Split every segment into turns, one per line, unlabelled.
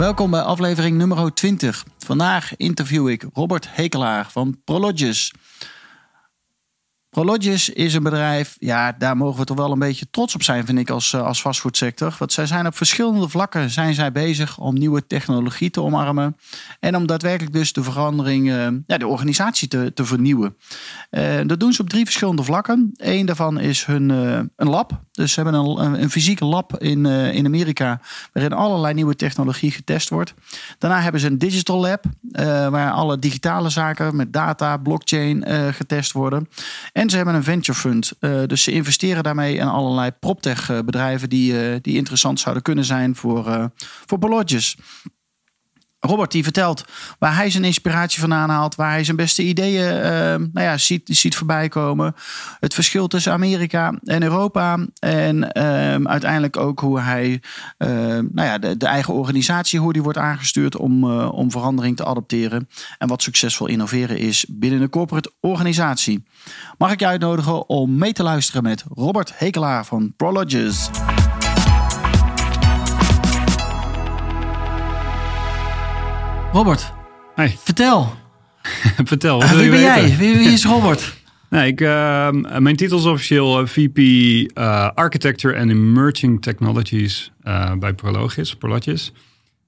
Welkom bij aflevering nummer 20. Vandaag interview ik Robert Hekelaar van Prologis. Prologis is een bedrijf, ja, daar mogen we toch wel een beetje trots op zijn, vind ik, als, eh, als fastfoodsector. Want zij zijn op verschillende vlakken zijn zij bezig om nieuwe technologie te omarmen. En om daadwerkelijk dus de verandering, eh, ja, de organisatie te, te vernieuwen. Uh, dat doen ze op drie verschillende vlakken. Eén daarvan is hun een lab. Dus ze hebben een, een fysieke lab in, in Amerika, waarin allerlei nieuwe technologie getest wordt. Daarna hebben ze een digital lab, waar alle digitale zaken met data, blockchain getest worden. En ze hebben een venture fund. Uh, dus ze investeren daarmee in allerlei proptech bedrijven die, uh, die interessant zouden kunnen zijn voor, voor. Robert die vertelt waar hij zijn inspiratie vandaan haalt, waar hij zijn beste ideeën uh, nou ja, ziet, ziet voorbij komen. Het verschil tussen Amerika en Europa. En uh, uiteindelijk ook hoe hij uh, nou ja, de, eigen organisatie, hoe die wordt aangestuurd om, om verandering te adopteren. En wat succesvol innoveren is binnen een corporate organisatie. Mag ik je uitnodigen om mee te luisteren met Robert Hekelaar van Prologis. Robert,
hey.
vertel.
vertel.
Wat uh, wie ben jij? Wie, wie, is Robert?
nee, ik, uh, mijn titel is officieel VP uh, Architecture and Emerging Technologies bij Prologis. Prologis.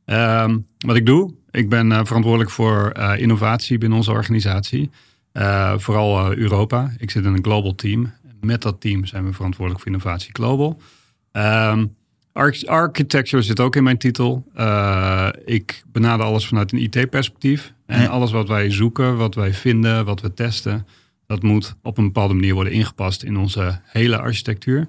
Ehm, wat ik doe, ik ben verantwoordelijk voor innovatie binnen onze organisatie. vooral Europa. Ik zit in een global team. Met dat team zijn we verantwoordelijk voor innovatie global. Um, Architecture zit ook in mijn titel. Uh, ik benader alles vanuit een IT-perspectief. En alles wat wij zoeken, wat wij vinden, wat we testen, dat moet op een bepaalde manier worden ingepast in onze hele architectuur.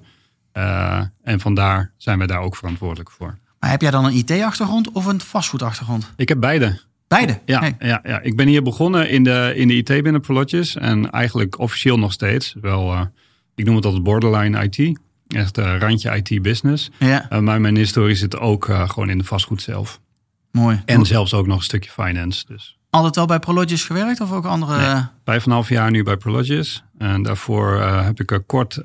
Uh, en vandaar zijn wij daar ook verantwoordelijk voor.
Maar heb jij dan een IT-achtergrond of een vastgoedachtergrond?
Ik heb beide.
Beide?
Ja, ja, ja, ik ben hier begonnen in de, in de IT binnen Prolotjes. En eigenlijk officieel nog steeds. Wel, uh, ik noem het altijd borderline IT. Echt uh, randje IT-business.
Ja.
Uh, maar mijn historie zit ook uh, gewoon in de vastgoed zelf.
Mooi.
En zelfs ook nog een stukje finance. Dus.
Altijd wel bij Prologis gewerkt of ook andere?
Nee, vijf en een half jaar nu bij Prologis. En daarvoor heb ik kort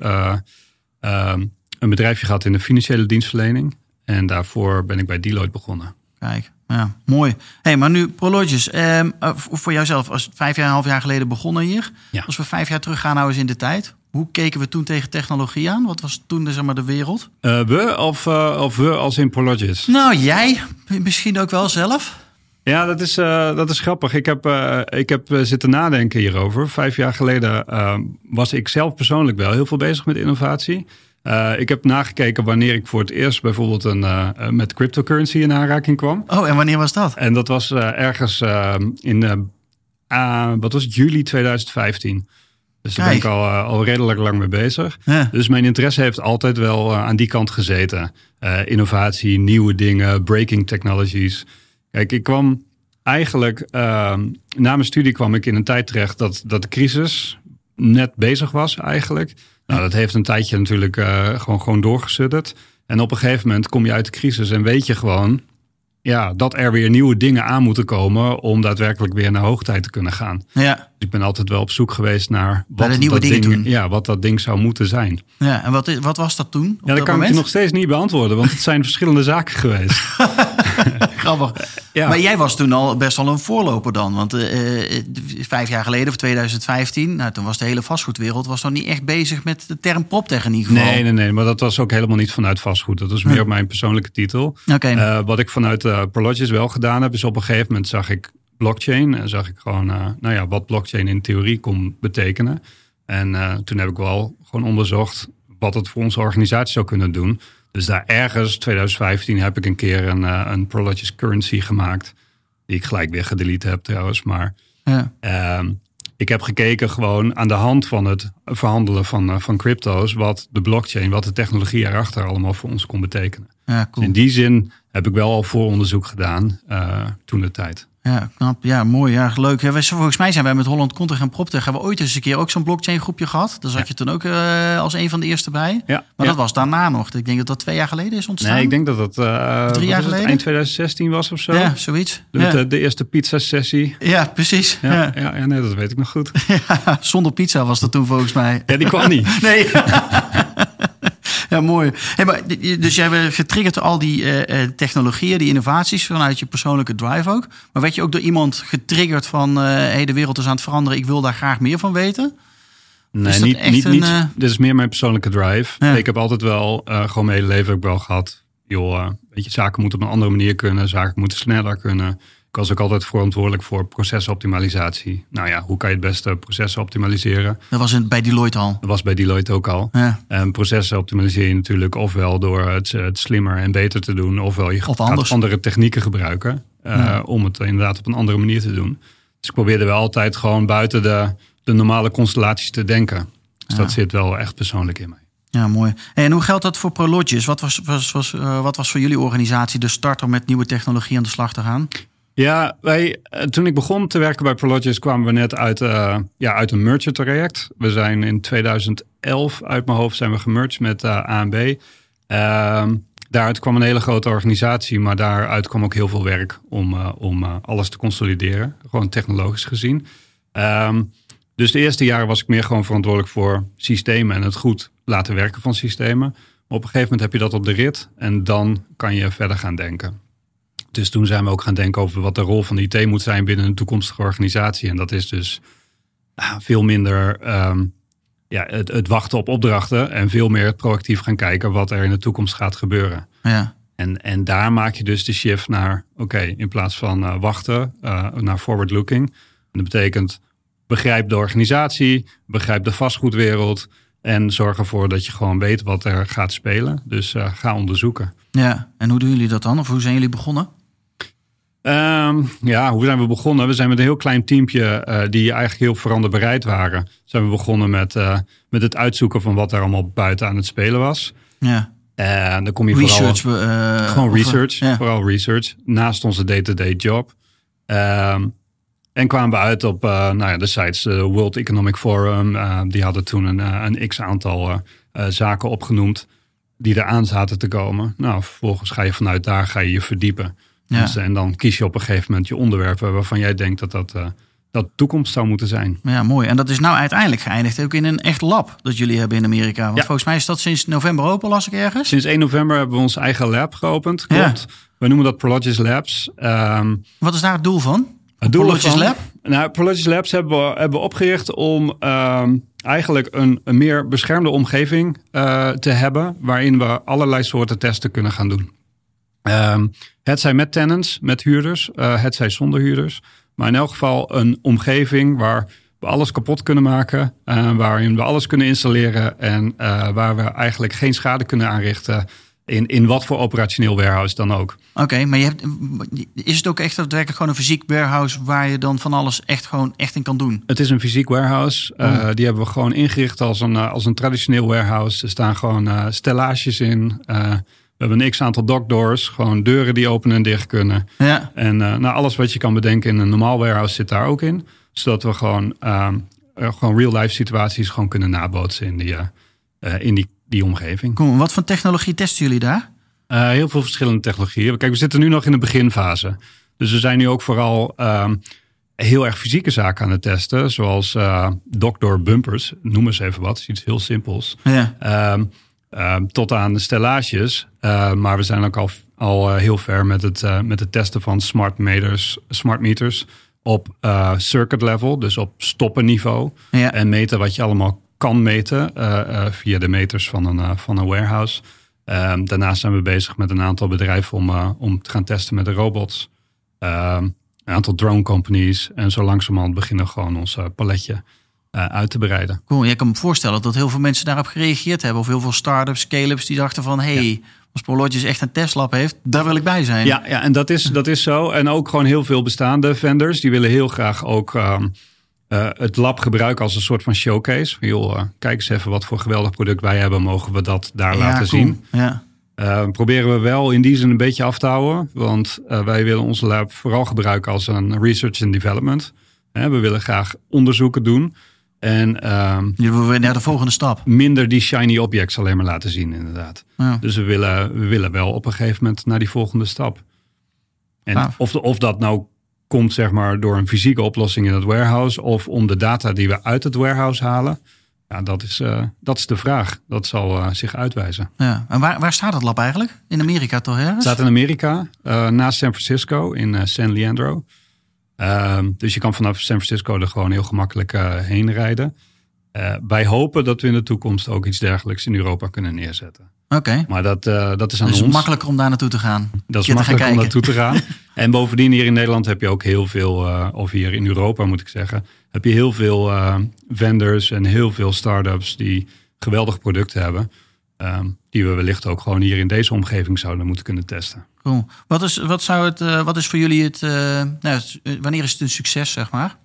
een bedrijfje gehad in de financiële dienstverlening. En daarvoor ben ik bij Deloitte begonnen.
Kijk, ja, mooi. hey, maar nu Prologis. Eh, voor jouzelf, als vijf jaar en een half jaar geleden begonnen hier.
Ja.
Als we vijf jaar terug gaan nou eens in de tijd. Hoe keken we toen tegen technologie aan? Wat was toen de, zeg maar, de wereld?
Uh, we of, uh, of we als in Prologis?
Nou, jij misschien ook wel zelf.
Ja, dat is, uh, dat is grappig. Ik heb, ik heb zitten nadenken hierover. Vijf jaar geleden was ik zelf persoonlijk wel heel veel bezig met innovatie. ik heb nagekeken wanneer ik voor het eerst bijvoorbeeld een, met cryptocurrency in aanraking kwam.
Oh, en wanneer was dat?
En dat was ergens in wat was het, juli 2015. Dus daar ben ik al, uh, al redelijk lang mee bezig.
Ja.
Dus mijn interesse heeft altijd wel uh, aan die kant gezeten. Uh, innovatie, nieuwe dingen, breaking technologies. Kijk, ik kwam eigenlijk, ehm, na mijn studie kwam ik in een tijd terecht dat, dat de crisis net bezig was eigenlijk. Nou, dat heeft een tijdje natuurlijk gewoon, gewoon doorgesudderd. En op een gegeven moment kom je uit de crisis en weet je gewoon ja, dat er weer nieuwe dingen aan moeten komen om daadwerkelijk weer naar hoogtijd te kunnen gaan.
Ja.
Ik ben altijd wel op zoek geweest naar wat, dat, ding,
doen.
Ja, wat dat ding zou moeten zijn.
Ja, en wat, is, wat was dat toen?
Ja, dat kan
moment?
ik je nog steeds niet beantwoorden, want het zijn verschillende zaken geweest.
Grappig.
Ja.
Maar jij was toen al best wel een voorloper dan. Want uh, vijf jaar geleden, of 2015, nou, toen was de hele vastgoedwereld was nog niet echt bezig met de term proptech in ieder geval.
Nee, nee, nee. Maar dat was ook helemaal niet vanuit vastgoed. Dat was meer
Hm.
mijn persoonlijke titel.
Okay.
Uh, wat ik vanuit uh, Prologis wel gedaan heb, is op een gegeven moment zag ik blockchain. En zag ik gewoon, nou ja, wat blockchain in theorie kon betekenen. En toen heb ik wel gewoon onderzocht wat het voor onze organisatie zou kunnen doen. Dus daar ergens, 2015, heb ik een keer een, uh, een Prologis currency gemaakt. Die ik gelijk weer gedelete heb trouwens. Maar
ja.
uh, ik heb gekeken gewoon aan de hand van het verhandelen van, uh, van crypto's. Wat de blockchain, wat de technologie erachter allemaal voor ons kon betekenen.
Ja,
Dus in die zin heb ik wel al vooronderzoek gedaan uh, toen de tijd.
Ja, knap. Ja, mooi. Ja, leuk. Ja, volgens mij zijn wij met Holland Content en PropTech hebben we ooit eens een keer ook zo'n blockchain groepje gehad. Daar zat
Ja.
je toen ook uh, als een van de eerste bij.
Ja,
Maar dat was daarna nog. Ik denk dat dat twee jaar geleden is ontstaan.
Nee, ik denk dat dat uh,
Drie jaar geleden?
eind 2016 was of zo.
Ja, zoiets.
De, de, eerste pizza-sessie.
ja precies.
Ja,
Ja.
ja. Ja, nee, dat weet ik nog goed.
Ja, zonder pizza was dat toen volgens mij.
Ja, die kwam niet.
Nee. Ja, mooi. Hey, maar, dus jij bent getriggerd door al die eh, eh, technologieën, die innovaties vanuit je persoonlijke drive ook. Maar werd je ook door iemand getriggerd van eh hey, de wereld is aan het veranderen, ik wil daar graag meer van weten?
Nee,
Is
niet, niet,
een,
niet.
eh,
Dit is meer mijn persoonlijke drive.
Ja.
Ik heb altijd wel, eh, gewoon mijn hele leven ook wel gehad. Joh, eh, weet je, zaken moeten op een andere manier kunnen. Zaken moeten sneller kunnen. Ik was ook altijd verantwoordelijk voor procesoptimalisatie. Nou ja, hoe kan je het beste processen optimaliseren?
Dat was bij Deloitte al.
Dat was bij Deloitte ook al.
Ja.
En processen optimaliseer je natuurlijk ofwel door het, het slimmer en beter te doen, ofwel je
Of
gaat andere technieken gebruiken eh,
Ja.
om het inderdaad op een andere manier te doen. Dus ik probeerde wel altijd gewoon buiten de, de normale constellaties te denken. Dus
Ja.
dat zit wel echt persoonlijk in mij.
Ja, mooi. En hoe geldt dat voor Prologis? Wat was, was, was, eh, wat was voor jullie organisatie de start om met nieuwe technologie aan de slag te gaan?
Ja, wij, eh, toen ik begon te werken bij Prologis kwamen we net uit, eh, ja, uit een merger traject. We zijn in 2011 uit mijn hoofd zijn we gemerged met eh ANB. Ehm, daaruit kwam een hele grote organisatie, maar daaruit kwam ook heel veel werk om, om alles te consolideren. Gewoon technologisch gezien. Ehm, dus de eerste jaren was ik meer gewoon verantwoordelijk voor systemen en het goed laten werken van systemen. Maar op een gegeven moment heb je dat op de rit en dan kan je verder gaan denken. Dus toen zijn we ook gaan denken over wat de rol van de IT moet zijn binnen een toekomstige organisatie. En dat is dus ah, veel minder ehm, ja, het, het wachten op opdrachten en veel meer proactief gaan kijken wat er in de toekomst gaat gebeuren.
Ja,
En, en daar maak je dus de shift naar, oké, in plaats van eh, wachten, eh, naar forward looking. En dat betekent, begrijp de organisatie, begrijp de vastgoedwereld en zorg ervoor dat je gewoon weet wat er gaat spelen. Dus eh, ga onderzoeken.
ja. En hoe doen jullie dat dan? Of hoe zijn jullie begonnen?
Ehm, ja, hoe zijn we begonnen? We zijn met een heel klein teampje eh, die eigenlijk heel veranderbereid waren. Zijn we begonnen met, eh, met het uitzoeken van wat er allemaal buiten aan het spelen was.
Ja.
En dan kom je
Research.
vooral...
eh,
Gewoon research,
Ja.
vooral research, naast onze day-to-day job. Ehm, en kwamen we uit op nou ja, de sites World Economic Forum. die hadden toen een, een x-aantal zaken opgenoemd die eraan zaten te komen. Nou, vervolgens ga je vanuit daar ga je je verdiepen.
Ja.
Dus, en dan kies je op een gegeven moment je onderwerpen waarvan jij denkt dat dat, eh, dat toekomst zou moeten zijn.
Ja, mooi. En dat is nou uiteindelijk geëindigd ook in een echt lab dat jullie hebben in Amerika. Want
Ja.
volgens mij is dat sinds november open, las ik ergens.
Sinds 1 november hebben we ons eigen lab geopend.
Ja.
Klopt. We noemen dat Prologis Labs. Ehm,
Wat is daar het doel van?
Het doel
Prologis Lab?
Nou, Prologis Labs hebben we, hebben we opgericht om ehm, eigenlijk een, een meer beschermde omgeving eh, te hebben, waarin we allerlei soorten testen kunnen gaan doen. Ehm, het zij met tenants, met huurders, eh, het zij zonder huurders. Maar in elk geval een omgeving waar we alles kapot kunnen maken, eh, waarin we alles kunnen installeren en eh, waar we eigenlijk geen schade kunnen aanrichten in, in wat voor operationeel warehouse dan ook.
Oké, maar je hebt, is het ook echt daadwerkelijk gewoon een fysiek warehouse waar je dan van alles echt gewoon echt in kan doen?
Het is een fysiek warehouse. Uh, die hebben we gewoon ingericht als een, als een traditioneel warehouse. Er staan gewoon stellages in. We hebben een x-aantal dockdoors. Gewoon deuren die open en dicht kunnen.
Ja.
En nou, alles wat je kan bedenken in een normaal warehouse zit daar ook in. Zodat we gewoon, gewoon real-life situaties gewoon kunnen nabootsen in die, in die, die omgeving.
Cool. Wat voor technologie testen jullie daar?
Heel veel verschillende technologieën. Kijk, we zitten nu nog in de beginfase. Dus we zijn nu ook vooral um, heel erg fysieke zaken aan het testen. Zoals dockdoor bumpers, noem eens even wat. Iets heel simpels.
Ja.
Um, um, tot aan stellages. Uh, maar we zijn ook al, al heel ver met het, uh, met het testen van smart meters, smart meters op uh, circuit level. Dus op stoppenniveau.
Ja.
En meten wat je allemaal kan meten via de meters van een, van een warehouse. Um, daarnaast zijn we bezig met een aantal bedrijven om, om te gaan testen met de robots. Um, een aantal drone companies. En zo langzamerhand beginnen we gewoon ons paletje uh, uit te breiden.
Cool. Je kan me voorstellen dat heel veel mensen daarop gereageerd hebben. Of heel veel start-ups, scale-ups die dachten van... hey, ja. als Prologis echt een testlab heeft, daar wil ik bij zijn.
Ja, ja en dat is, dat is zo. En ook gewoon heel veel bestaande vendors. Die willen heel graag ook... Um, uh, het lab gebruiken als een soort van showcase. Van, joh, uh, kijk eens even wat voor geweldig product wij hebben. Mogen we dat daar
ja,
laten
cool.
zien?
Ja.
Uh, proberen we wel in die zin een beetje af te houden. Want uh, wij willen onze lab vooral gebruiken als een research and development. we willen graag onderzoeken doen. En
je wil naar de volgende stap.
Minder die shiny objects alleen maar laten zien, inderdaad. Ja. Dus we willen, we willen wel op een gegeven moment naar die volgende stap. En of, of dat nou komt zeg maar door een fysieke oplossing in het warehouse of om de data die we uit het warehouse halen. Ja, dat is, uh, dat is de vraag. Dat zal uh, zich uitwijzen.
Ja. En waar, waar staat het lab eigenlijk? In Amerika toch ergens?
Het staat in Amerika, uh, naast San Francisco, in San Leandro. Ehm, dus je kan vanaf San Francisco er gewoon heel gemakkelijk heen rijden. wij hopen dat we in de toekomst ook iets dergelijks in Europa kunnen neerzetten.
Oké.
Maar dat, uh, dat is aan
dus
ons.
makkelijker om daar naartoe te gaan.
Dat is makkelijker om naartoe te gaan. en bovendien hier in Nederland heb je ook heel veel, uh, of hier in Europa moet ik zeggen, heb je heel veel uh, vendors en heel veel start-ups die geweldige producten hebben. Um, die we wellicht ook gewoon hier in deze omgeving zouden moeten kunnen testen.
Cool. Wat is, wat zou het, wat is voor jullie het, nou, wanneer is het een succes, zeg maar?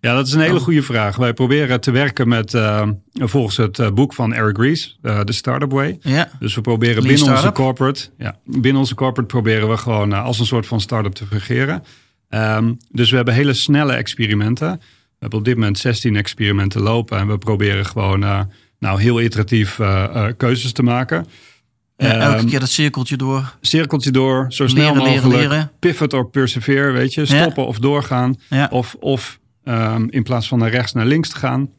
Ja, dat is een hele goede vraag. Wij proberen te werken met uh, volgens het boek van Eric Ries, de Startup Way.
Ja.
Dus we proberen binnen onze corporate, ja, binnen onze corporate proberen we gewoon als een soort van start-up te fungeren. Um, dus we hebben hele snelle experimenten. We hebben op dit moment 16 experimenten lopen en we proberen gewoon nou heel iteratief keuzes te maken.
Ja, elke um, keer dat cirkeltje door.
Cirkeltje door, zo snel
leren,
mogelijk.
Leren, leren.
Pivot or persevere, weet je. Stoppen ja. of doorgaan.
Ja.
Of, of Um, in plaats van naar rechts naar links te gaan.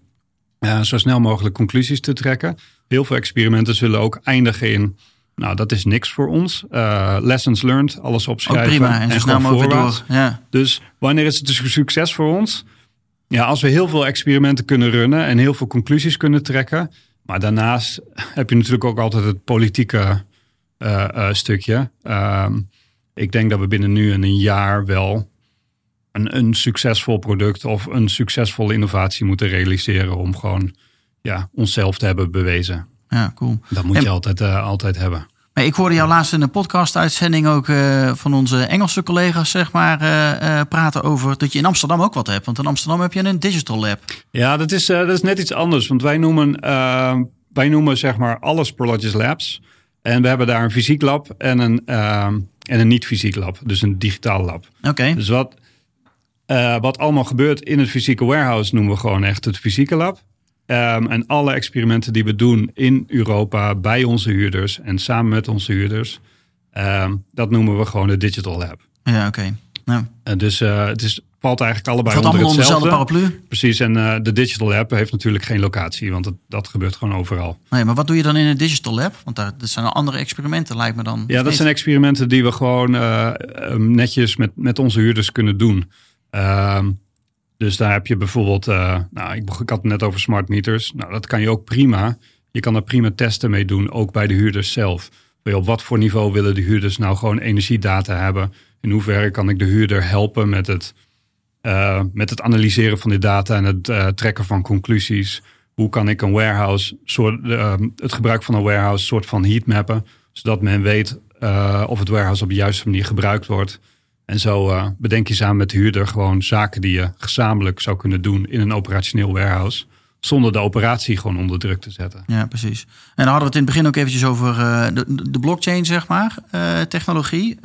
Uh, zo snel mogelijk conclusies te trekken. Heel veel experimenten zullen ook eindigen in. Nou, dat is niks voor ons. Uh, lessons learned, alles opschrijven.
Ook prima, en zo snel mogelijk door. Ja.
Dus wanneer is het een succes voor ons? Ja, als we heel veel experimenten kunnen runnen en heel veel conclusies kunnen trekken. Maar daarnaast heb je natuurlijk ook altijd het politieke uh, stukje. Um, ik denk dat we binnen nu en een jaar wel een, een succesvol product of een succesvolle innovatie moeten realiseren om gewoon ja, onszelf te hebben bewezen.
Ja, cool.
Dat moet je altijd, uh, altijd hebben.
Maar ik hoorde jou laatst in een podcast-uitzending ook uh, van onze Engelse collega's, zeg maar, uh, praten over dat je in Amsterdam ook wat hebt. Want in Amsterdam heb je een digital lab.
Ja, dat is, dat is net iets anders. Want wij noemen, wij noemen zeg maar alles Prologis Labs. En we hebben daar een fysiek lab en een, en een niet-fysiek lab. Dus een digitaal lab.
Oké.
Dus wat, wat allemaal gebeurt in het fysieke warehouse noemen we gewoon echt het fysieke lab. Um, en alle experimenten die we doen in Europa bij onze huurders en samen met onze huurders, um, dat noemen we gewoon de digital lab.
Ja, oké. Okay. Nou.
Uh, dus uh, het is, valt eigenlijk allebei
valt
onder hetzelfde.
onder dezelfde paraplu?
Precies, en de digital lab heeft natuurlijk geen locatie, want het, dat gebeurt gewoon overal.
Nee, maar wat doe je dan in een digital lab? Want daar, dat zijn andere experimenten, lijkt me dan.
Ja, dat zijn experimenten die we gewoon netjes met, met onze huurders kunnen doen. Dus daar heb je bijvoorbeeld, uh, nou, ik, had het net over smart meters. Nou, dat kan je ook prima. Je kan er prima testen mee doen, ook bij de huurders zelf. Op wat voor niveau willen de huurders nou gewoon energiedata hebben? In hoeverre kan ik de huurder helpen met het, uh, met het analyseren van die data en het uh, trekken van conclusies? Hoe kan ik een warehouse, soort, het gebruik van een warehouse, soort van heatmappen, zodat men weet of het warehouse op de juiste manier gebruikt wordt? En zo uh, bedenk je samen met de huurder gewoon zaken die je gezamenlijk zou kunnen doen in een operationeel warehouse. Zonder de operatie gewoon onder druk te zetten.
Ja, precies. En dan hadden we het in het begin ook eventjes over uh, de, de, blockchain, zeg maar, uh, technologie.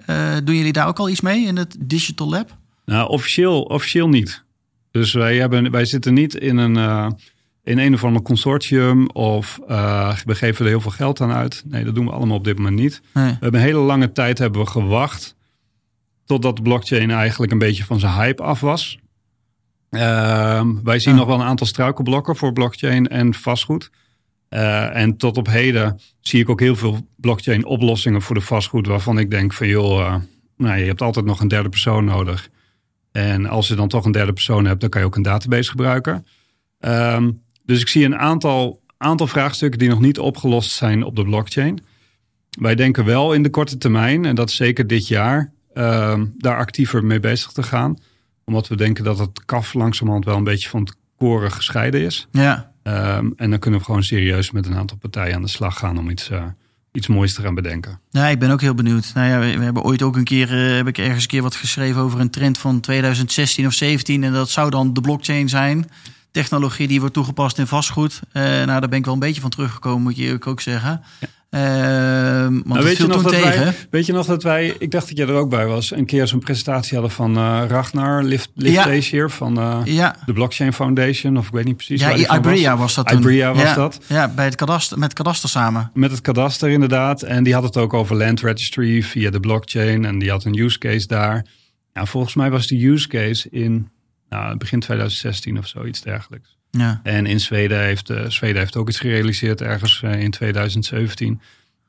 doen jullie daar ook al iets mee in het Digital Lab?
Nou, officieel, officieel niet. Dus wij, hebben, wij zitten niet in een, in een of ander consortium of we geven er heel veel geld aan uit. Nee, dat doen we allemaal op dit moment niet.
Nee.
We hebben een hele lange tijd hebben we gewacht Totdat de blockchain eigenlijk een beetje van zijn hype af was. Uh, wij zien
Ja.
nog wel een aantal struikelblokken voor blockchain en vastgoed. Uh, en tot op heden zie ik ook heel veel blockchain oplossingen voor de vastgoed. Waarvan ik denk van joh, uh, nou, je hebt altijd nog een derde persoon nodig. En als je dan toch een derde persoon hebt, dan kan je ook een database gebruiken. Um, dus ik zie een aantal, aantal vraagstukken die nog niet opgelost zijn op de blockchain. Wij denken wel in de korte termijn, en dat is zeker dit jaar, uh, daar actiever mee bezig te gaan. Omdat we denken dat het kaf langzamerhand wel een beetje van het koren gescheiden is.
Ja,
Um, en dan kunnen we gewoon serieus met een aantal partijen aan de slag gaan om iets, uh, iets moois te gaan bedenken.
Ja, ik ben ook heel benieuwd. Nou ja, we, we hebben ooit ook een keer, uh, heb ik ergens een keer wat geschreven over een trend van 2016 of 17. En dat zou dan de blockchain zijn. Technologie die wordt toegepast in vastgoed. Uh, nou, daar ben ik wel een beetje van teruggekomen, moet je eerlijk ook zeggen.
Ja.
Ehm, want
Nou,
het
weet, je nog dat
tegen.
wij, weet je nog dat wij, ik dacht dat jij er ook bij was, een keer zo'n presentatie hadden van eh, Ragnar Lift, Lift. Asia van eh,
Ja,
de Blockchain Foundation, of ik weet niet precies
ja Ibria was dat.
Ibria was
ja,
dat.
Ja, bij het kadaster, met kadaster samen.
Met het kadaster inderdaad. En die had het ook over land registry via de blockchain. En die had een use case daar. Nou, volgens mij was die use case in nou, begin 2016 of zoiets dergelijks.
Ja.
En in Zweden heeft, eh, Zweden heeft ook iets gerealiseerd ergens eh, in 2017.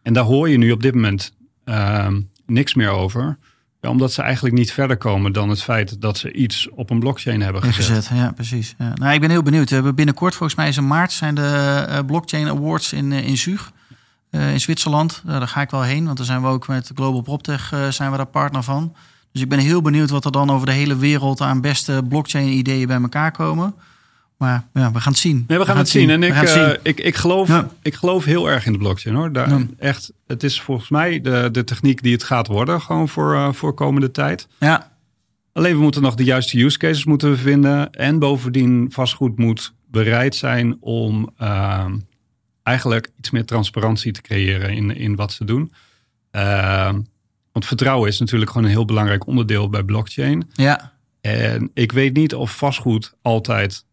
En daar hoor je nu op dit moment ehm, niks meer over. Ja, omdat ze eigenlijk niet verder komen dan het feit dat ze iets op een blockchain hebben gezet.
Gezet, ja, precies. Ja. Nou, ik ben heel benieuwd. We hebben binnenkort, volgens mij is in maart, zijn de eh, Blockchain Awards in, in Zug. in Zwitserland. Daar ga ik wel heen, want daar zijn we ook met Global PropTech zijn we daar partner van. Dus ik ben heel benieuwd wat er dan over de hele wereld aan beste blockchain ideeën bij elkaar komen. Maar ja, we gaan het zien.
Nee, we gaan het zien. En
We
ik,
gaan het
eh,
zien.
ik, ik, geloof,
Ja.
ik geloof heel erg in de blockchain hoor. Daar,
Ja.
echt, het is volgens mij de, de techniek die het gaat worden, gewoon voor, eh, voor komende tijd.
Ja,
Alleen we moeten nog de juiste use cases moeten we vinden. En bovendien vastgoed moet bereid zijn om ehm, eigenlijk iets meer transparantie te creëren in, in wat ze doen. Ehm, want vertrouwen is natuurlijk gewoon een heel belangrijk onderdeel bij blockchain.
ja.
En ik weet niet of vastgoed altijd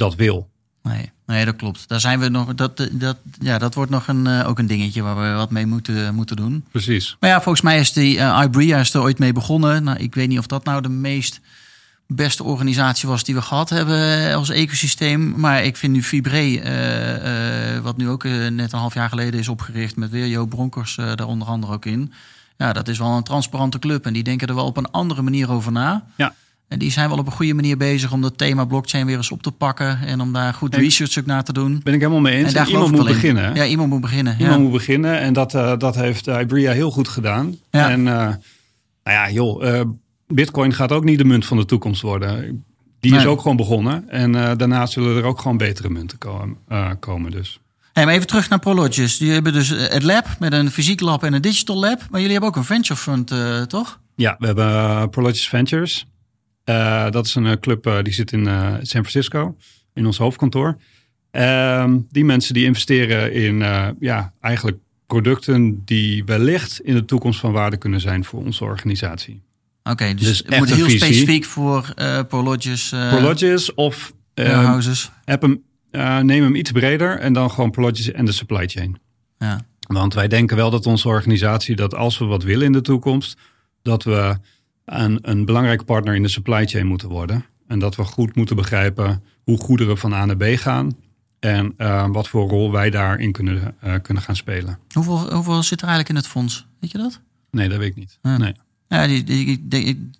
dat wil.
Nee, nee, dat klopt. Daar zijn we nog. Dat, dat, ja, dat wordt nog een, eh, ook een dingetje waar we wat mee moeten, moeten doen.
Precies.
Maar ja, volgens mij is die eh Ibria is er ooit mee begonnen. Nou, ik weet niet of dat nou de meest beste organisatie was die we gehad hebben als ecosysteem. Maar ik vind nu Fibre, eh, eh, wat nu ook eh, net een half jaar geleden is opgericht met weer Jo Bronkers eh, daar onder andere ook in. Ja, dat is wel een transparante club en die denken er wel op een andere manier over na.
Ja.
En die zijn wel op een goede manier bezig om dat thema blockchain weer eens op te pakken. En om daar goed
En-
research ook naar te doen.
Ben ik helemaal mee eens.
En daar
En
geloof
iemand moet beginnen.
Ja, iemand moet beginnen.
Iemand
ja.
moet beginnen. En dat, eh, dat heeft eh, Ibria heel goed gedaan.
Ja.
En eh, nou ja, joh, Bitcoin gaat ook niet de munt van de toekomst worden. Die is ook gewoon begonnen. En daarna zullen er ook gewoon betere munten komen. komen dus.
Hey, maar even terug naar Prologis. Jullie hebben dus het lab met een fysiek lab en een digital lab. Maar jullie hebben ook een venture fund, toch?
Ja, we hebben Prologis Ventures. Eh, dat is een eh, club eh, die zit in San Francisco, in ons hoofdkantoor. Ehm, die mensen die investeren in ja, eigenlijk producten die wellicht in de toekomst van waarde kunnen zijn voor onze organisatie.
Oké, dus,
Dus
het moet heel
visie.
specifiek voor eh Prologis
Prologis of
warehouses.
heb hem, neem hem iets breder en dan gewoon Prologis en de supply chain.
Ja.
Want wij denken wel dat onze organisatie, dat als we wat willen in de toekomst, dat we een, een belangrijke partner in de supply chain moeten worden. En dat we goed moeten begrijpen hoe goederen van A naar B gaan. En eh, wat voor rol wij daarin kunnen, eh, kunnen gaan spelen.
Hoeveel, hoeveel zit er eigenlijk in het fonds? Weet je dat?
Nee, dat weet ik niet.
Ja.
Nee.
Ja, die, die, die-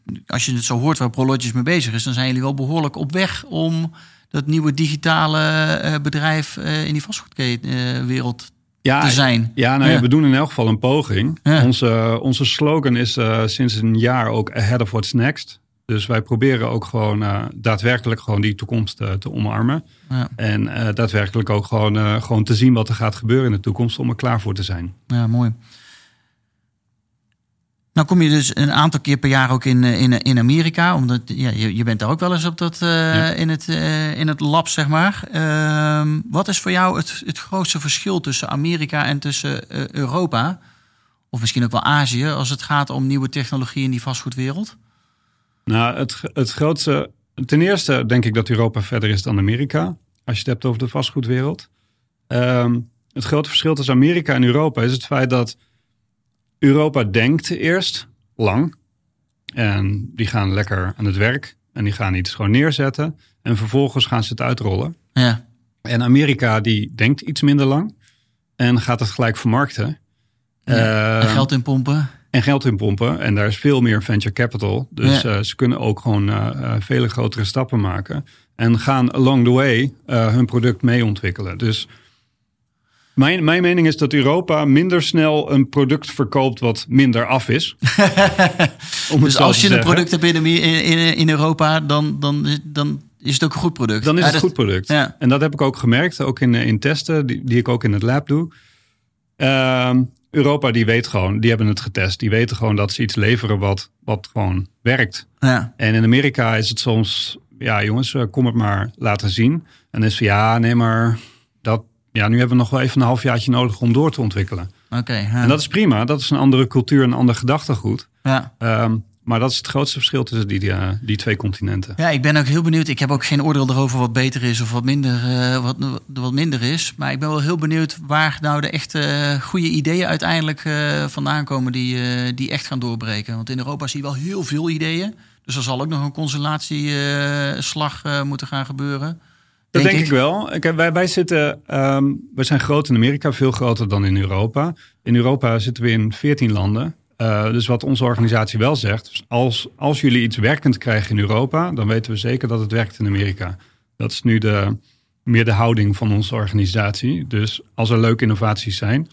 die- als je het zo hoort waar Prologis mee bezig is, dan zijn jullie wel behoorlijk op weg om dat nieuwe digitale eh, bedrijf in die vastgoedwereld
Ja,
te zijn.
Ja, nou ja,
Ja.
we doen in elk geval een poging.
Ja.
Onze, onze slogan is eh, sinds een jaar ook ahead of what's next. Dus wij proberen ook gewoon eh, daadwerkelijk gewoon die toekomst eh, te omarmen.
Ja.
En daadwerkelijk ook gewoon, gewoon te zien wat er gaat gebeuren in de toekomst om er klaar voor te zijn.
Ja, mooi. Nou kom je dus een aantal keer per jaar ook in, eh, in, in Amerika. Omdat ja, je, je bent daar ook wel eens op dat, eh, in, het, eh, in het lab, zeg maar. Ehm, wat is voor jou het, het grootste verschil tussen Amerika en tussen Europa? Of misschien ook wel Azië, als het gaat om nieuwe technologie in die vastgoedwereld?
Nou, het, het grootste. Ten eerste denk ik dat Europa verder is dan Amerika. Als je het hebt over de vastgoedwereld. Ehm, het grote verschil tussen Amerika en Europa is het feit dat Europa denkt eerst lang. En die gaan lekker aan het werk. En die gaan iets gewoon neerzetten. En vervolgens gaan ze het uitrollen.
Ja,
En Amerika die denkt iets minder lang. En gaat het gelijk vermarkten.
ja.
Ehm,
en geld in pompen.
en geld in pompen. En daar is veel meer venture capital. Dus
Ja.
eh, ze kunnen ook gewoon eh, eh, vele grotere stappen maken. En gaan along the way hun product mee ontwikkelen. Dus mijn, mijn mening is dat Europa minder snel een product verkoopt wat minder af is.
Dus als je een product hebt in, in, Europa, dan, dan, dan is het ook een goed product.
Dan is
Ja,
het een goed product.
Ja.
En dat heb ik ook gemerkt, ook in, in testen, die, die ik ook in het lab doe. Ehm, Europa, die weet gewoon, die hebben het getest. Die weten gewoon dat ze iets leveren wat, wat gewoon werkt.
Ja.
En in Amerika is het soms, ja jongens, eh, kom het maar laten zien. En dan is van, ja, nee, maar ja, nu hebben we nog wel even een halfjaartje nodig om door te ontwikkelen.
Oké. ja.
En dat is prima. Dat is een andere cultuur, een ander gedachtegoed.
ja.
Ehm, maar dat is het grootste verschil tussen die, die, eh, die twee continenten.
Ja, ik ben ook heel benieuwd. Ik heb ook geen oordeel erover wat beter is of wat minder, eh, wat, wat minder is. Maar ik ben wel heel benieuwd waar nou de echte eh, goede ideeën uiteindelijk vandaan komen die, die echt gaan doorbreken. Want in Europa zie je wel heel veel ideeën. Dus er zal ook nog een constellatieslag eh moeten gaan gebeuren.
Dat denk, ik. wel. Ik, wij, wij, zitten, wij zijn groot in Amerika, veel groter dan in Europa. In Europa zitten we in 14 landen. Uh, dus wat onze organisatie wel zegt, als, als jullie iets werkend krijgen in Europa, dan weten we zeker dat het werkt in Amerika. Dat is nu de, meer de houding van onze organisatie. Dus als er leuke innovaties zijn,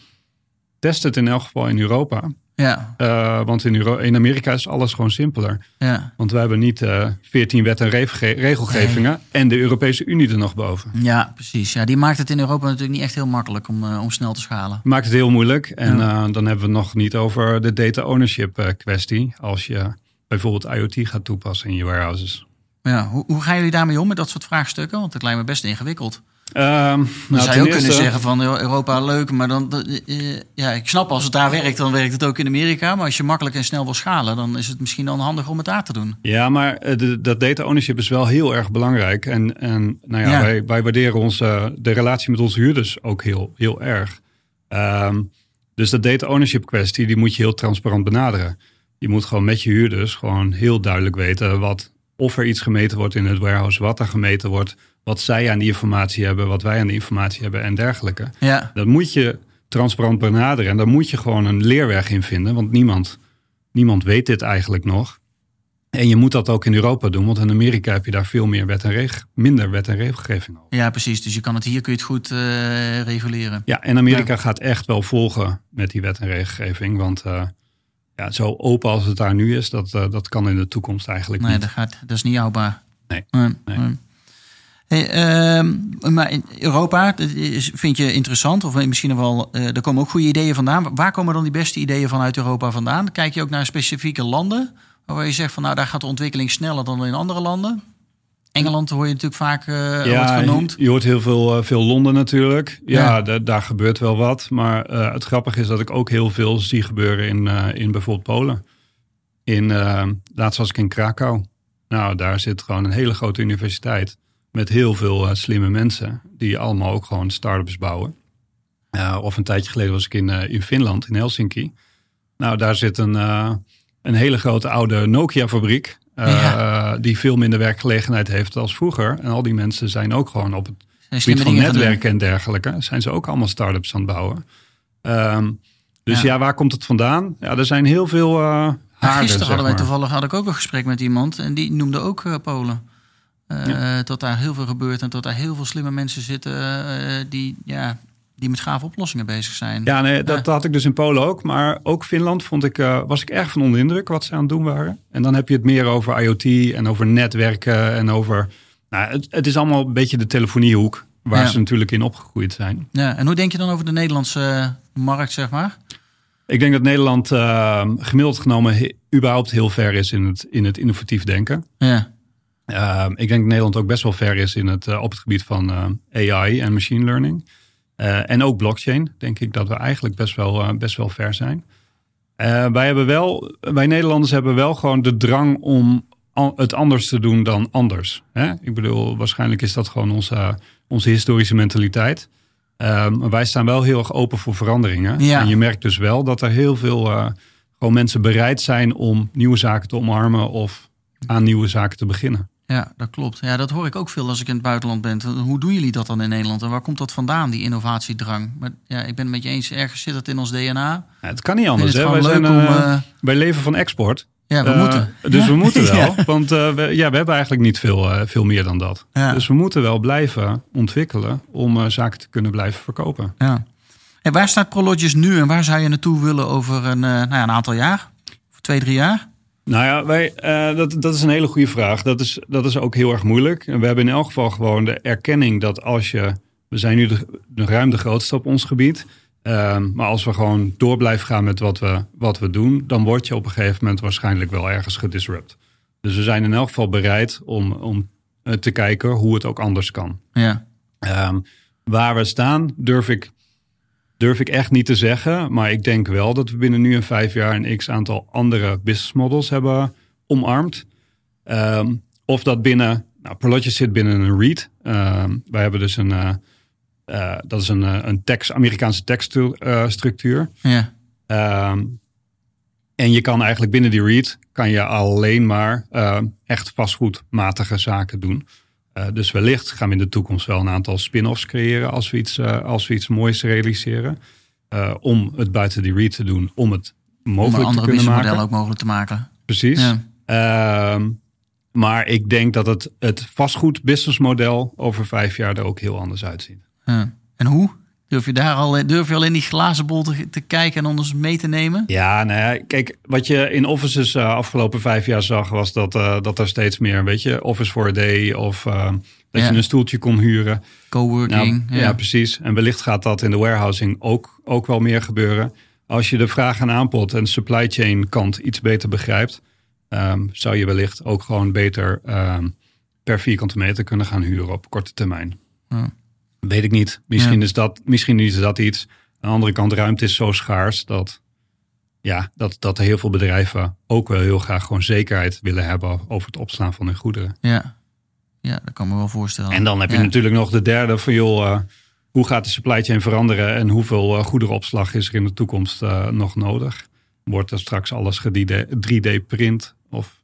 test het in elk geval in Europa.
Ja,
Uh, want in, Euro in Amerika is alles gewoon simpeler.
ja.
Want we hebben niet uh, 14 wet- en rege- regelgevingen en de Europese Unie er nog boven.
ja, precies. Ja, die maakt het in Europa natuurlijk niet echt heel makkelijk om, eh, om snel te schalen.
Maakt het heel moeilijk. En
Ja.
dan hebben we het nog niet over de data ownership kwestie. Als je bijvoorbeeld IoT gaat toepassen in je warehouses.
Ja, hoe, hoe gaan jullie daarmee om met dat soort vraagstukken? Want het lijkt me best ingewikkeld.
Um,
Dan
nou,
zou je ook
eerste-
kunnen zeggen van "Euro- Europa leuk, maar dan, eh, ja, ik snap als het daar werkt, dan werkt het ook in Amerika. Maar als je makkelijk en snel wil schalen, dan is het misschien dan handig om het daar te doen.
Ja, maar eh, de, dat data ownership is wel heel erg belangrijk. En, en nou ja,
Ja.
Wij, wij waarderen onze, de relatie met onze huurders ook heel, heel erg. Ehm, dus dat data ownership kwestie, die moet je heel transparant benaderen. Je moet gewoon met je huurders gewoon heel duidelijk weten wat, of er iets gemeten wordt in het warehouse, wat er gemeten wordt, wat zij aan die informatie hebben, wat wij aan die informatie hebben en dergelijke.
Ja,
Dat moet je transparant benaderen en daar moet je gewoon een leerweg in vinden, want niemand, niemand weet dit eigenlijk nog. En je moet dat ook in Europa doen, want in Amerika heb je daar veel meer wet en reg minder wet en regelgeving over.
ja, precies. Dus je kan het hier kun je het goed eh, reguleren.
Ja, en Amerika gaat echt wel volgen met die wet en regelgeving, want eh, ja, zo open als het daar nu is, dat, eh, dat kan in de toekomst eigenlijk
Nee,
niet.
dat, gaat, dat is niet houdbaar.
Nee,
Nee,
nee.
Hey, ehm, maar in Europa vind je interessant, of misschien nog wel, eh er komen ook goede ideeën vandaan. Waar komen dan die beste ideeën vanuit Europa vandaan? Kijk je ook naar specifieke landen, waar je zegt van nou daar gaat de ontwikkeling sneller dan in andere landen? Engeland hoor je natuurlijk vaak eh wordt genoemd.
Je hoort heel veel, eh, veel Londen natuurlijk. Ja,
Ja.
da- daar gebeurt wel wat. Maar het grappige is dat ik ook heel veel zie gebeuren in, in bijvoorbeeld Polen. In, laatst was ik in Krakau. Nou, daar zit gewoon een hele grote universiteit. Met heel veel eh, slimme mensen. Die allemaal ook gewoon start-ups bouwen. Eh, of een tijdje geleden was ik in, eh, in Finland, in Helsinki. Nou, daar zit een, een hele grote oude Nokia-fabriek.
Ja.
Die veel minder werkgelegenheid heeft als vroeger. En al die mensen zijn ook gewoon op het gebied van netwerken en dergelijke. Zijn ze ook allemaal start-ups aan het bouwen. Ehm, dus
Ja.
ja. waar komt het vandaan? Ja, er zijn heel veel eh haarden,
Gisteren hadden wij
maar.
toevallig had ik ook een gesprek met iemand en die noemde ook Polen. Eh, Dat daar heel veel gebeurt en dat daar heel veel slimme mensen zitten eh, die, ja, die met gave oplossingen bezig zijn.
Ja, nee, dat had ik dus in Polen ook. Maar ook Finland vond ik, eh, was ik erg van onder de indruk wat ze aan het doen waren. En dan heb je het meer over IoT en over netwerken en over... Nou, het, het is allemaal een beetje de telefoniehoek waar
Ja.
ze natuurlijk in opgegroeid zijn.
Ja, en hoe denk je dan over de Nederlandse markt, zeg maar?
Ik denk dat Nederland gemiddeld genomen he- überhaupt heel ver is in het, in het innovatief denken.
Ja,
Uh, ik denk dat Nederland ook best wel ver is in het, uh, op het gebied van uh, AI en machine learning. Uh, en ook blockchain, denk ik dat we eigenlijk best wel, best wel ver zijn. wij, hebben wel, wij Nederlanders hebben wel gewoon de drang om an het anders te doen dan anders. Hè? Ik bedoel, waarschijnlijk is dat gewoon onze, onze historische mentaliteit. Maar wij staan wel heel erg open voor veranderingen.
Ja.
En je merkt dus wel dat er heel veel gewoon mensen bereid zijn om nieuwe zaken te omarmen of aan nieuwe zaken te beginnen.
Ja, dat klopt. Ja, dat hoor ik ook veel als ik in het buitenland ben. Hoe doen jullie dat dan in Nederland? En waar komt dat vandaan, die innovatiedrang? Maar ja, ik ben het met je eens, ergens zit het in ons DNA.
Ja, het kan niet anders. Hè? Wij, zijn,
om,
uh, wij leven van export.
Ja, we
uh,
moeten.
Dus
ja.
we moeten wel.
Ja.
Want uh, we, ja, we hebben eigenlijk niet veel, veel meer dan dat. Dus we moeten wel blijven ontwikkelen om zaken te kunnen blijven verkopen.
Ja. En waar staat Prologis nu en waar zou je naartoe willen over een, nou ja, een aantal jaar? Of twee, drie jaar?
Nou ja, wij, uh, dat, dat is een hele goede vraag. Dat is, dat is ook heel erg moeilijk. En we hebben in elk geval gewoon de erkenning dat als je... We zijn nu de, ruim de grootste op ons gebied. Uh, maar als we gewoon door blijven gaan met wat we, wat we doen... dan word je op een gegeven moment waarschijnlijk wel ergens gedisrupt. Dus we zijn in elk geval bereid om, om uh, te kijken hoe het ook anders kan.
Ja.
Um, Waar we staan, durf ik, durf ik echt niet te zeggen. Maar ik denk wel dat we binnen nu en vijf jaar een x aantal andere business models hebben omarmd. Ehm, of dat binnen, nou, Prologis zit binnen een REIT. Um, wij hebben dus een, uh, uh, dat is een, uh, een tekst, Amerikaanse tekststructuur.
Ja.
Um, en je kan eigenlijk binnen die REIT kan je alleen maar echt vastgoedmatige zaken doen. Uh, dus wellicht gaan we in de toekomst wel een aantal spin-offs creëren als we iets, uh, als we iets moois realiseren. Uh, om het buiten die REIT te doen, om het mogelijk
om
te kunnen maken.
ook mogelijk te maken.
Precies. Ja. Ehm, maar ik denk dat het, het vastgoed businessmodel over vijf jaar er ook heel anders uitziet.
Ja. En hoe? Durf je daar al, durf je al in die glazen bol te, te kijken en ons mee te nemen?
Ja, nou ja, kijk, wat je in offices uh, afgelopen vijf jaar zag, was dat, uh, dat er steeds meer, weet je, office for a day of uh, dat ja. je een stoeltje kon huren.
Coworking.
Nou, ja. ja. precies. En wellicht gaat dat in de warehousing ook, ook wel meer gebeuren. Als je de vraag en aanbod en de supply chain kant iets beter begrijpt, um, zou je wellicht ook gewoon beter um, per vierkante meter kunnen gaan huren op korte termijn.
Ja.
Weet ik niet. Misschien, ja. is dat, misschien is dat iets. Aan de andere kant, ruimte is zo schaars dat, ja, dat, dat heel veel bedrijven ook wel heel graag gewoon zekerheid willen hebben over het opslaan van hun goederen.
Ja, ja dat kan me wel voorstellen.
En dan heb je natuurlijk nog de derde van joh, uh, hoe gaat de supply chain veranderen en hoeveel uh, goederenopslag is er in de toekomst uh, nog nodig? Wordt er straks alles 3D print? Of,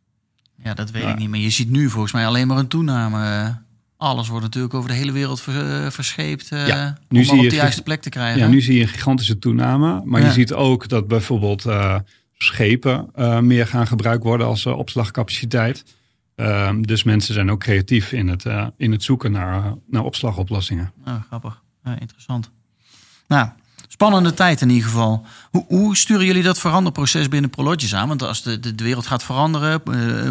ja, dat weet ik niet. Maar je ziet nu volgens mij alleen maar een toename alles wordt natuurlijk over de hele wereld ver, verscheept uh,
ja,
nu om zie op je de juiste plek te krijgen.
Ja, nu zie je een gigantische toename. Maar ja. je ziet ook dat bijvoorbeeld uh, schepen uh, meer gaan gebruikt worden als opslagcapaciteit. Ehm, dus mensen zijn ook creatief in het, in het zoeken naar, naar opslagoplossingen.
Oh, grappig. Interessant. Nou, spannende tijd in ieder geval. Hoe, hoe sturen jullie dat veranderproces binnen Prologis aan? Want als de, de, de wereld gaat veranderen,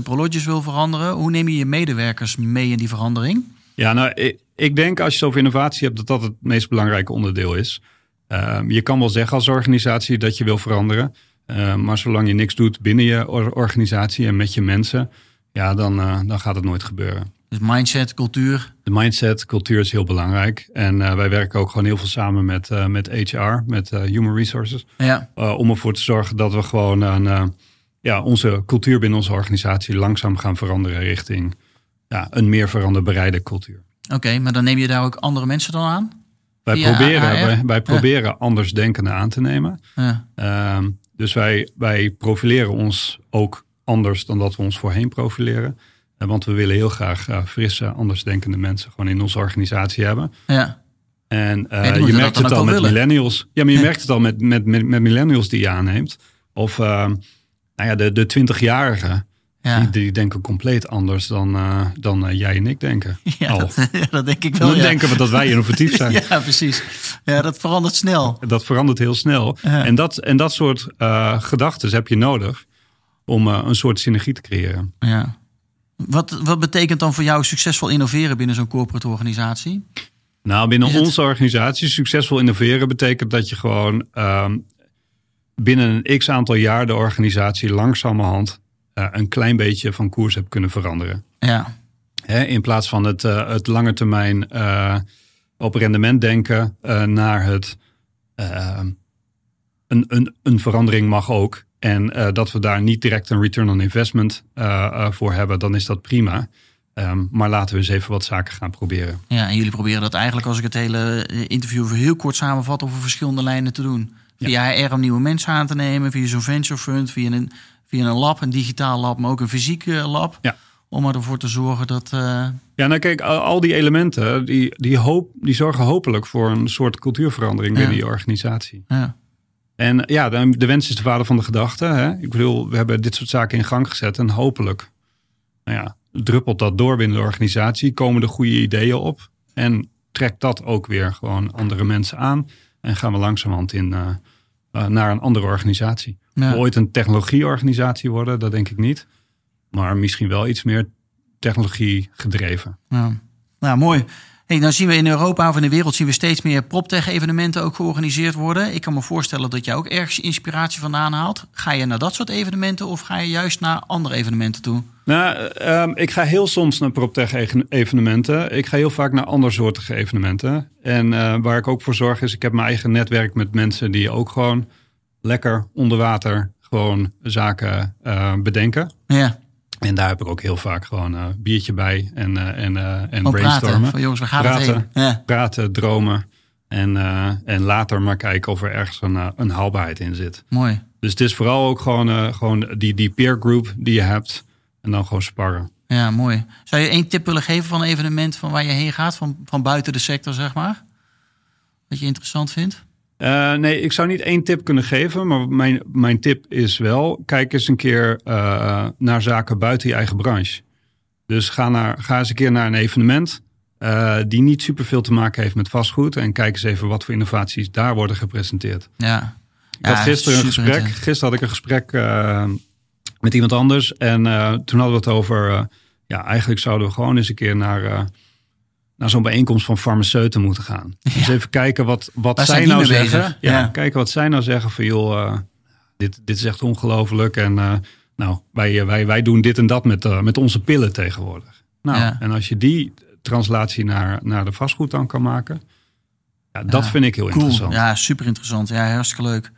Prologis wil veranderen, hoe neem je je medewerkers mee in die verandering?
Ja, nou, ik, ik denk als je het over innovatie hebt, dat dat het meest belangrijke onderdeel is. Uh, je kan wel zeggen als organisatie dat je wil veranderen. Uh, maar zolang je niks doet binnen je organisatie en met je mensen, ja, dan, uh, dan gaat het nooit gebeuren.
Dus mindset, cultuur.
De mindset, cultuur is heel belangrijk. En uh, wij werken ook gewoon heel veel samen met, uh, met HR, met uh, Human Resources.
Ja.
om ervoor te zorgen dat we gewoon een, ja, onze cultuur binnen onze organisatie langzaam gaan veranderen richting ja, een meer veranderbereide cultuur.
Oké, okay, maar dan neem je daar ook andere mensen dan aan?
Wij Via proberen, wij, wij, proberen anders denkenden aan te nemen.
Ja.
Uh, dus wij, wij profileren ons ook anders dan dat we ons voorheen profileren. Want we willen heel graag uh, frisse, andersdenkende mensen gewoon in onze organisatie hebben.
Ja.
En uh, je merkt het al met willen. millennials. Ja, maar je ja. merkt het al met, met, met, met millennials die je aanneemt. Of uh, nou ja, de, de 20-jarigen.
Ja.
Die, die, denken compleet anders dan, uh, dan uh, jij en ik denken.
Ja, dat, ja, dat, denk ik wel.
Dan
ja.
denken we dat wij innovatief zijn.
ja, precies. Ja, dat verandert snel.
Dat verandert heel snel. En, dat, en dat soort uh, gedachten heb je nodig om een soort synergie te creëren.
Ja. Wat, wat betekent dan voor jou succesvol innoveren binnen zo'n corporate organisatie?
Nou, binnen onze organisatie succesvol innoveren betekent dat je gewoon um, binnen een x aantal jaar de organisatie langzamerhand uh, een klein beetje van koers hebt kunnen veranderen.
Ja.
He, in plaats van het, uh, het lange termijn uh, op rendement denken naar het een, een, een verandering mag ook. En dat we daar niet direct een return on investment voor hebben, dan is dat prima. Um, maar laten we eens even wat zaken gaan proberen.
Ja, en jullie proberen dat eigenlijk, als ik het hele interview heel kort samenvat, over verschillende lijnen te doen. Via ja. HR om nieuwe mensen aan te nemen, via zo'n venture fund, via een, via een lab, een digitaal lab, maar ook een fysiek lab.
Ja.
Om ervoor te zorgen dat.
Ja, nou kijk, al, die elementen die, die, hoop, die zorgen hopelijk voor een soort cultuurverandering binnen ja. die organisatie.
Ja.
En ja, de, de, wens is de vader van de gedachte. Hè? Ik bedoel, we hebben dit soort zaken in gang gezet. En hopelijk nou ja, druppelt dat door binnen de organisatie. Komen er goede ideeën op. En trekt dat ook weer gewoon andere mensen aan. En gaan we langzamerhand in, uh, uh, naar een andere organisatie. Ja. Ooit een technologieorganisatie worden, dat denk ik niet. Maar misschien wel iets meer technologie gedreven.
Ja. Nou, mooi. Hey, dan zien we in Europa of in de wereld zien we steeds meer PropTech-evenementen ook georganiseerd worden. Ik kan me voorstellen dat jij ook ergens inspiratie vandaan haalt. Ga je naar dat soort evenementen of ga je juist naar andere evenementen toe?
Nou, ehm, ik ga heel soms naar PropTech-evenementen. Ik ga heel vaak naar andersoortige evenementen. En eh, waar ik ook voor zorg is, ik heb mijn eigen netwerk met mensen die ook gewoon lekker onder water gewoon zaken uh, bedenken.
Ja.
En daar heb ik ook heel vaak gewoon een uh, biertje bij en, en, en brainstormen.
praten. Jongens, we gaan
praten.
Ja.
praten, dromen. En, en later maar kijken of er ergens een, een haalbaarheid in zit.
Mooi.
Dus het is vooral ook gewoon, gewoon die, die peer group die je hebt. En dan gewoon sparren.
Ja, mooi. Zou je één tip willen geven van een evenement van waar je heen gaat? Van, van buiten de sector, zeg maar? Wat je interessant vindt?
Uh, nee, ik zou niet één tip kunnen geven, maar mijn, mijn tip is wel: kijk eens een keer uh, naar zaken buiten je eigen branche. Dus ga, naar, ga eens een keer naar een evenement uh, die niet superveel te maken heeft met vastgoed. En kijk eens even wat voor innovaties daar worden gepresenteerd.
Ja.
Ik had gisteren een gesprek. Gisteren had ik een gesprek met iemand anders. En toen hadden we het over. ja, eigenlijk zouden we gewoon eens een keer naar naar zo'n bijeenkomst van farmaceuten moeten gaan. Ja. Dus even kijken wat, wat zij nou zeggen. Ja, ja, kijken wat zij nou zeggen van joh, dit, dit is echt ongelooflijk. En nou, wij, wij, wij doen dit en dat met, met onze pillen tegenwoordig. Nou, ja. en als je die translatie naar, naar de vastgoed dan kan maken. Ja, dat vind ik heel
cool.
interessant.
Ja, super interessant. Ja, hartstikke leuk.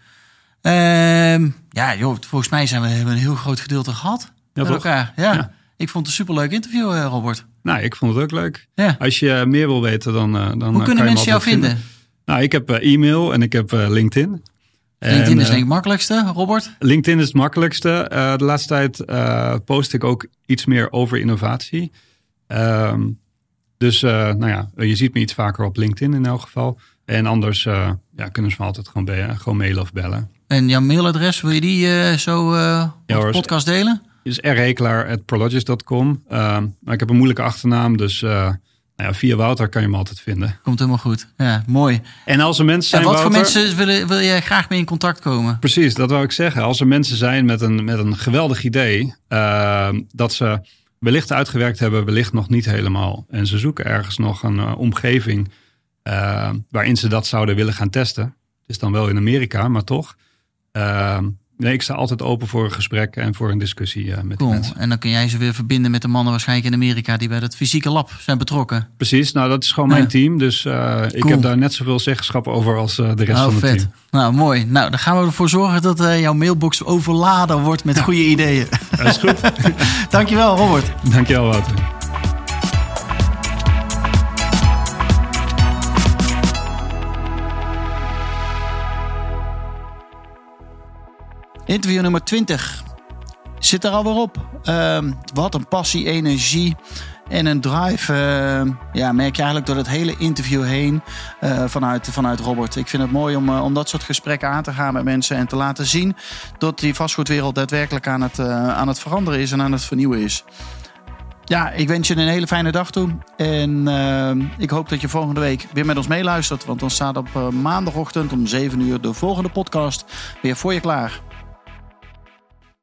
Uh, ja, joh, volgens mij zijn we hebben een heel groot gedeelte gehad.
Ja,
met
toch?
elkaar. Ja. Ik vond het een superleuk interview, Robert.
Nou, ik vond het ook leuk.
Ja.
Als je meer wil weten, dan. uh, dan
Hoe kunnen mensen jou vinden?
vinden? Nou, ik heb e-mail en ik heb LinkedIn.
LinkedIn en, is denk ik het makkelijkste, Robert?
LinkedIn is het makkelijkste. de laatste tijd post ik ook iets meer over innovatie. Um, dus nou ja, je ziet me iets vaker op LinkedIn in elk geval. En anders ja, kunnen ze me altijd gewoon, gewoon mailen of bellen.
En jouw mailadres, wil je die zo op ja, de podcast delen?
is rhekelaar.prologis.com. Uh, maar ik heb een moeilijke achternaam, dus uh, nou ja, via Wouter kan je me altijd vinden.
Komt helemaal goed. Ja, mooi.
En als er mensen zijn.
En wat
Wouter,
voor mensen willen, wil jij graag mee in contact komen?
Precies, dat wou ik zeggen. Als er mensen zijn met een, met een geweldig idee, uh, dat ze wellicht uitgewerkt hebben, wellicht nog niet helemaal. En ze zoeken ergens nog een omgeving uh, waarin ze dat zouden willen gaan testen. Het is dan wel in Amerika, maar toch. Uh, Nee, ik sta altijd open voor een gesprek en voor een discussie uh, met
cool.
mensen.
En dan kun jij ze weer verbinden met de mannen waarschijnlijk in Amerika die bij dat fysieke lab zijn betrokken.
Precies, nou dat is gewoon mijn team. Dus cool. ik heb daar net zoveel zeggenschap over als uh, de rest
nou,
van het
vet.
team.
Nou, mooi. Nou, dan gaan we ervoor zorgen dat jouw mailbox overladen wordt met goede ideeën.
Dat is goed.
Dankjewel, Robert.
Dankjewel, Wouter.
Interview nummer 20 zit er alweer op. Uh, wat een passie, energie en een drive. Uh, ja, merk je eigenlijk door het hele interview heen uh, vanuit, vanuit Robert. Ik vind het mooi om, uh, om dat soort gesprekken aan te gaan met mensen en te laten zien dat die vastgoedwereld daadwerkelijk aan het, aan het veranderen is en aan het vernieuwen is. Ja, ik wens je een hele fijne dag toe. En uh, ik hoop dat je volgende week weer met ons meeluistert. Want dan staat op maandagochtend om 7 uur de volgende podcast weer voor je klaar.